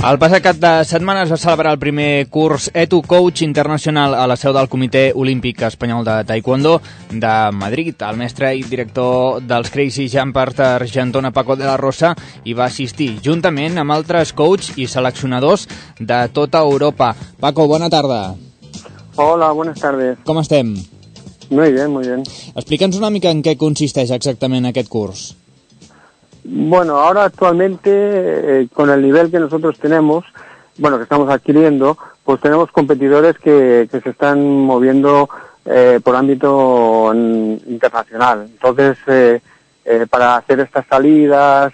El passat cap de setmana es va celebrar el primer curs Etu Coach Internacional a la seu del Comitè Olímpic Espanyol de Taekwondo de Madrid. El mestre i director dels Crazy Jumpers d'Argentona, Paco de la Rosa, hi va assistir, juntament amb altres coach i seleccionadors de tota Europa. Paco, bona tarda. Hola, buenas tardes. Com estem? Muy bien, muy bien. Explica'ns una mica en què consisteix exactament aquest curs. Bueno, ahora actualmente, eh, con el nivel que nosotros tenemos, bueno, que estamos adquiriendo, pues tenemos competidores que, que se están moviendo eh, por ámbito internacional. Entonces, eh, eh, para hacer estas salidas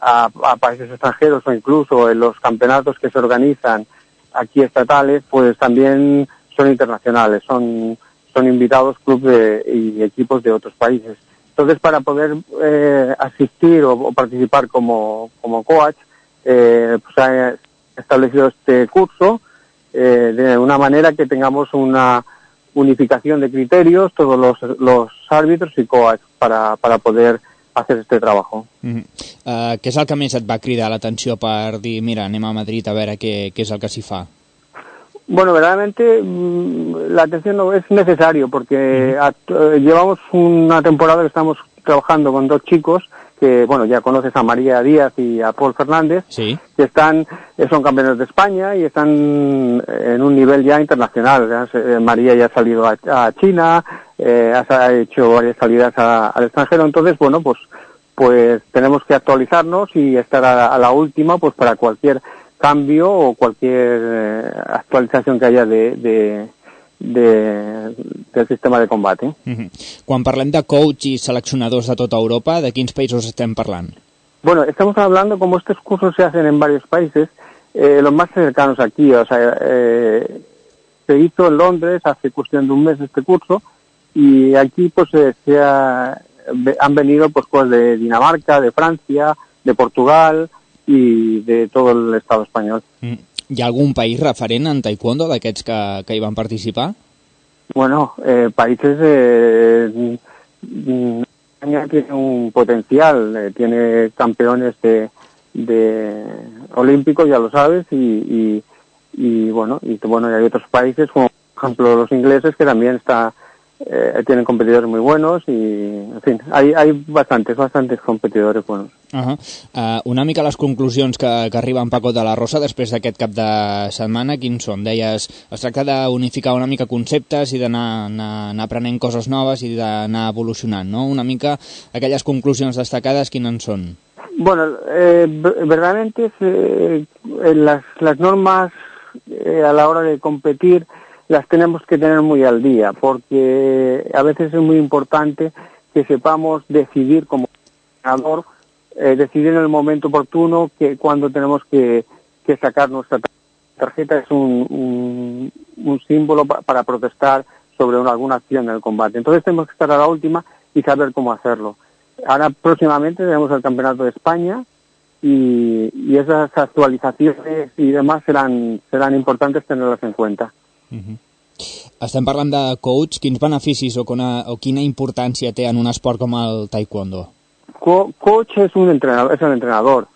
a, a países extranjeros o incluso en los campeonatos que se organizan aquí estatales, pues también son internacionales, son, son invitados clubes y equipos de otros países. Entonces, para poder eh, asistir o, participar como, como coach, eh, pues ha establecido este curso eh, de una manera que tengamos una unificación de criterios, todos los, los árbitros y coach, para, para poder hacer este trabajo. Mm -hmm. uh, què el que més et va cridar l'atenció per dir, mira, anem a Madrid a veure què, què és el que s'hi fa? Bueno, verdaderamente mm, la atención no es necesario porque eh, llevamos una temporada que estamos trabajando con dos chicos que, bueno, ya conoces a María Díaz y a Paul Fernández, Sí. que están, eh, son campeones de España y están en un nivel ya internacional. Eh, María ya ha salido a, a China, eh, ha hecho varias salidas a- al extranjero, entonces, bueno, pues, pues tenemos que actualizarnos y estar a, a la última, pues para cualquier cambio o cualquier eh, actualización que haya de, de, de- del sistema de combate. Mm -hmm. Quan parlem de coach i seleccionadors de tota Europa, de quins països estem parlant? Bueno, estamos hablando, como estos cursos se hacen en varios países, eh, los más cercanos aquí, o sea, eh, se hizo en Londres hace cuestión de un mes este curso y aquí pues eh, se ha- han venido pues pues de Dinamarca, de Francia, de Portugal y de todo el Estado español. Mm. Hi ha algun país referent en taekwondo d'aquests que, que hi van participar? Bueno, eh, países, eh, mm, España tiene un potencial, eh, tiene campeones de, de olímpicos, ya lo sabes, y, y, y bueno, y bueno, y hay otros países como por ejemplo los ingleses que también está, eh, tienen competidores muy buenos y, en fin, hay, hay bastantes, bastantes competidores buenos. Uh -huh. uh, una mica les conclusions que, que arriba en Paco de la Rosa després d'aquest cap de setmana, quins són? Deies, es tracta d'unificar una mica conceptes i d'anar anar, anar aprenent coses noves i d'anar evolucionant, no? Una mica aquelles conclusions destacades, quines són? Bueno, eh, ver- verdaderamente eh, eh, las, las normas eh, a la hora de competir las tenemos que tener muy al día, porque a veces es muy importante que sepamos decidir como entrenador, eh, decidir en el momento oportuno que cuando tenemos que, sacar nuestra tar- tarjeta es un, un, un símbolo pa- para protestar sobre una- alguna acción en el combate. Entonces tenemos que estar a la última y saber cómo hacerlo. Ahora próximamente tenemos el Campeonato de España y, y esas actualizaciones y demás serán, serán importantes tenerlas en cuenta. Uh -huh. Estem parlant de coach, quins beneficis o, quina, o quina importància té en un esport com el taekwondo? Co- coach es un entrenador, es el entrenador.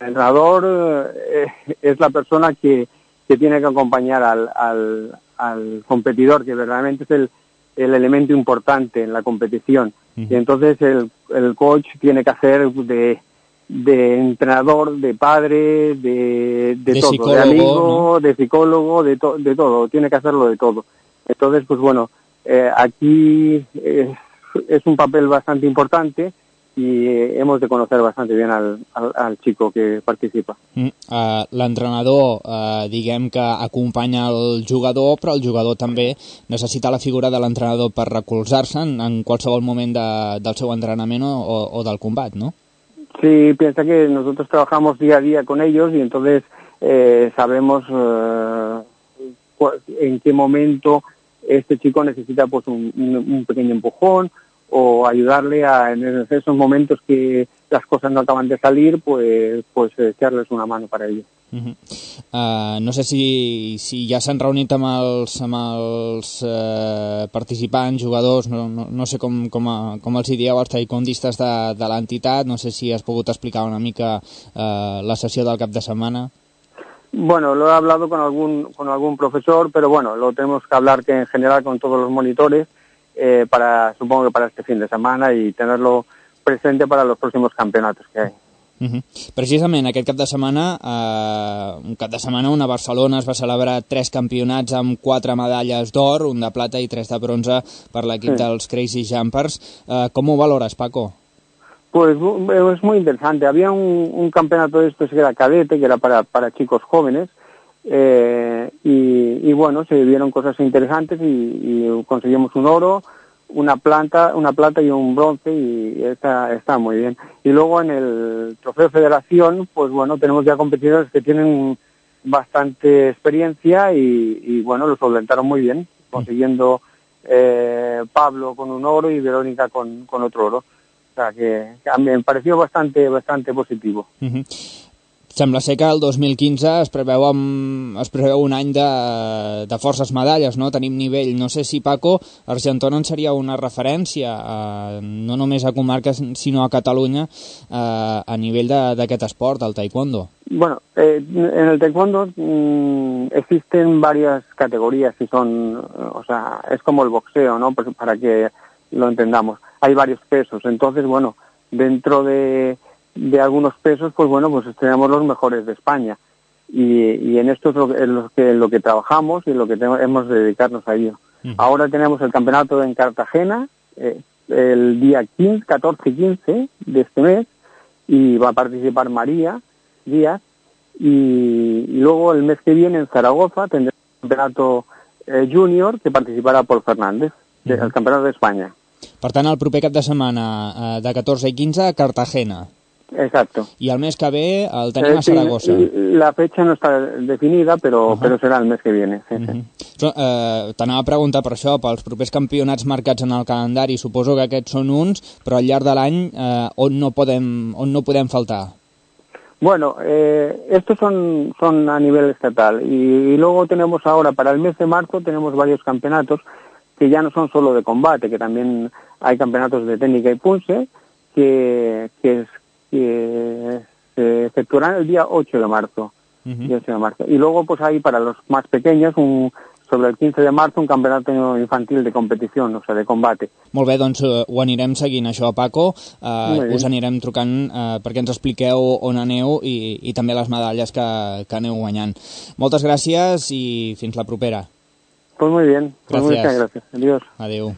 El entrenador eh, es la persona que, que tiene que acompañar al, al, al competidor, que verdaderamente es el, el elemento importante en la competición. Y entonces el, el coach tiene que hacer de, de entrenador, de padre, de, de, De todo, de amigo, de psicólogo, de, to- de todo, tiene que hacerlo de todo. Entonces, pues bueno, eh, aquí eh, es un papel bastante importante y eh, hemos de conocer bastante bien al, al, al chico que participa. Mm, uh, L'entrenador, uh, diguem que acompanya el jugador, però el jugador també necessita la figura de l'entrenador per recolzar-se en, en qualsevol moment de, del seu entrenament o, o, o del combat, no? Sí, piensa que nosotros trabajamos día a día con ellos y entonces eh, sabemos eh, en qué momento este chico necesita pues un- un pequeño empujón o ayudarle a en esos momentos que las cosas no acaban de salir, pues pues echarles una mano para ello. Uh -huh. uh, no sé si, si ja s'han reunit amb els, amb els uh, participants, jugadors, no, no, no sé com, com, a, com els hi dieu els taekwondistes de, de l'entitat, no sé si has pogut explicar una mica uh, la sessió del cap de setmana. Bueno, lo he hablado con algún, con algún profesor, pero bueno, lo tenemos que hablar que en general con todos los monitores eh, para, supongo que para este fin de semana y tenerlo presente para los próximos campeonatos que hay. Uh -huh. Precisament aquest cap de setmana, eh, un cap de setmana on a Barcelona es va celebrar tres campionats amb quatre medalles d'or, un de plata i tres de bronze per l'equip sí. dels Crazy Jumpers. Eh, com ho valores, Paco? Pues es muy interesante. Había un, un campeonato de estos que era cadete, que era para, para chicos jóvenes, eh, y, y, bueno, se vieron cosas interesantes y, y, conseguimos un oro, una planta, una plata y un bronce y está, está muy bien. Y luego en el trofeo federación, pues bueno, tenemos ya competidores que tienen bastante experiencia y, bueno, lo solventaron muy bien, consiguiendo eh, Pablo con un oro y Verónica con, con otro oro. O sea que, que me pareció bastante, bastante positivo. Sembla ser que el 2015 es preveu, amb, es preveu un any de, de forces medalles, no? Tenim nivell. No sé si, Paco, Argentona en seria una referència, eh, no només a comarques, sinó a Catalunya, eh, a nivell d'aquest esport, el taekwondo. Bueno, eh, en el taekwondo mmm, existen varias categorías y son, o sea, es como el boxeo, ¿no? Pues para que lo entendamos. Hay varios pesos, entonces, bueno, dentro de de algunos pesos, pues bueno, pues tenemos los mejores de España. Y, y en esto es lo, en lo, que, lo que trabajamos y en lo que tenemos, hemos de dedicarnos a ello. Uh -huh. Ahora tenemos el campeonato en Cartagena, eh, el día 15, 14 y 15 de este mes, y va a participar María Díaz. Y, y luego el mes que viene en Zaragoza tendremos el campeonato eh, junior que participará por Fernández, uh -huh. el campeonato de España. Per tant, el proper cap de setmana eh, de 14 i 15 a Cartagena. Exacto. Y al mes que ve el tenim eh, a Zaragoza. La fecha no está definida, però, uh -huh. però serà el mes que viene. Uh -huh. sí. eh, T'anava a preguntar per això, pels propers campionats marcats en el calendari, suposo que aquests són uns, però al llarg de l'any eh, on, no podem, on no podem faltar? Bueno, eh, estos son, son a nivel estatal y, y luego tenemos ahora, para el mes de marzo, tenemos varios campeonatos que ya no son solo de combate, que también hay campeonatos de técnica y punce, que, que, que se efectuarán el día 8 de marzo. Uh -huh. 8 de marzo. Y luego pues hay para los más pequeños un, sobre el 15 de marzo un campionat infantil de competició, o sigui, de combate. Molt bé, doncs ho anirem seguint això, Paco. Uh, us anirem trucant uh, perquè ens expliqueu on aneu i, i també les medalles que, que aneu guanyant. Moltes gràcies i fins la propera. Pues muy bien. Pues muchas gracias. Adiós. Adeu.